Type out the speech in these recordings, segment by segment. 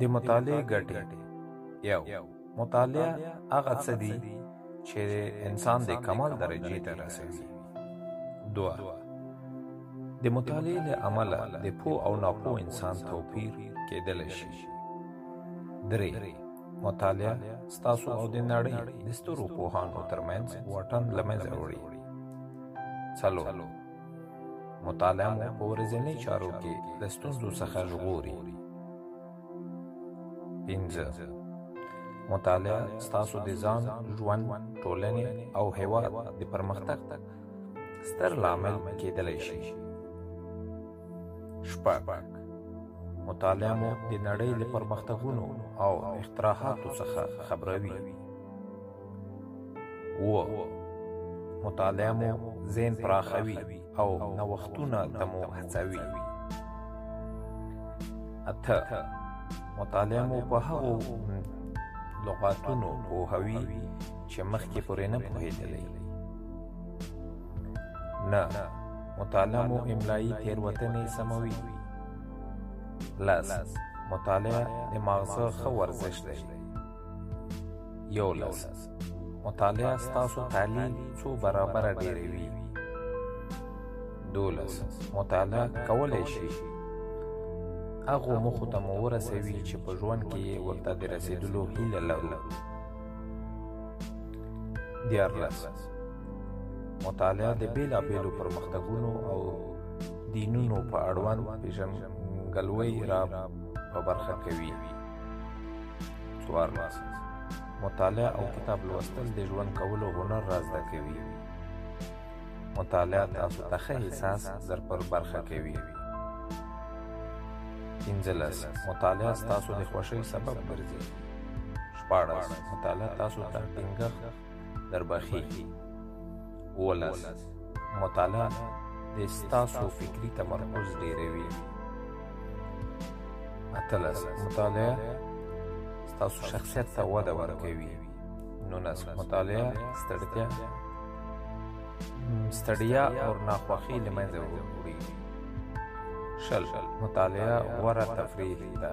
د مطالعې ګټې یو مطالعه هغه څه دي چې انسان د کمال درجه ته رسوي دوا د مطالعې له امله د پو او ناپو انسان توپیر کېدل شي درې مطالعه ستاسو او د نړۍ د سترو پوهانو ترمنځ واټن له منځه وړي څلور مطالعه مو په ورځني چارو کې د ستونزو څخه ژغوري پنځه مطالعه ستاسو د ځان ژوند ټولنې او هیواد د پرمختګ ستر لامل کېدلی شي شپږ مطالعه مو د نړۍ له پرمختګونو او اختراعاتو څخه خبروي و مطالعه مو ذهن پراخوي او نوښتونه ته مو هڅوي اته مطالعه مو په هغو لغاتونو پوهوي چې مخکې پورې نه پوهېدلی نه مطالعه مو املایي تېروتنې سموي لس مطالعه د ماغزه ښه ورزش دی یو لس مطالعه ستاسو تعلیم څو برابره ډیروي دولس مطالعه کولی شي هغو موخو ته مو ورسوي چې په ژوند کې یې ورته د رسېدلو هیله لرو دیارلس مطالعه د بېلابېلو پرمختګونو او دینونو په اړوند پېژندګلوۍ را په برخه کوي څوارلس مطالعه او کتاب لوستل د ژوند کولو هنر را زده کوي مطالعه تاسو ته ښه احساس در پر برخه کوي پنځلس مطالعه ستاسو د خوښۍ سبب ګرځي شپاړس مطالعه تاسو ته ټینګښت در بخیږي ولس مطالعه د ستاسو فکری تمرکز ډیروي اتلس مطالعه ستاسو شخصیت ته وده ورکوي نولس مطالعه ستړتیا ستړیا او ناخوښي له منځه وړي شل مطالعه غوره تفریح ده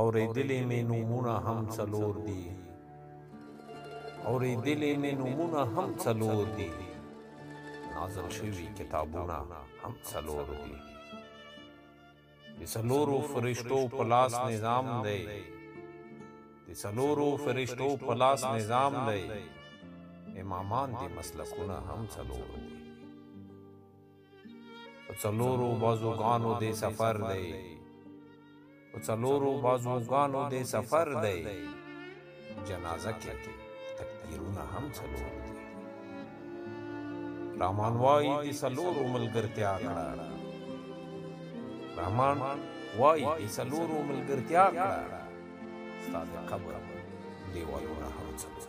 اوریدلې مې نمونه هم څلور دي اوریدلې مې نمونه هم څلور دي نازل شوي کتابونه هم څلور دي د څلورو فرشتو په لاس نظام دی د څلورو فرشتو په لاس نظام دی امامان دي مسلکونه هم څلور دي په څلورو بازو ګانو دې سفر دی په څلورو بازو ګانو دې سفر دی جنازه کې تکبیرونه هم څلور دي رحمان وای د سلورو ملګرتیا کړه رحمان وای د سلورو ملګرتیا کړه استاد قبر دیوالونه هم څلور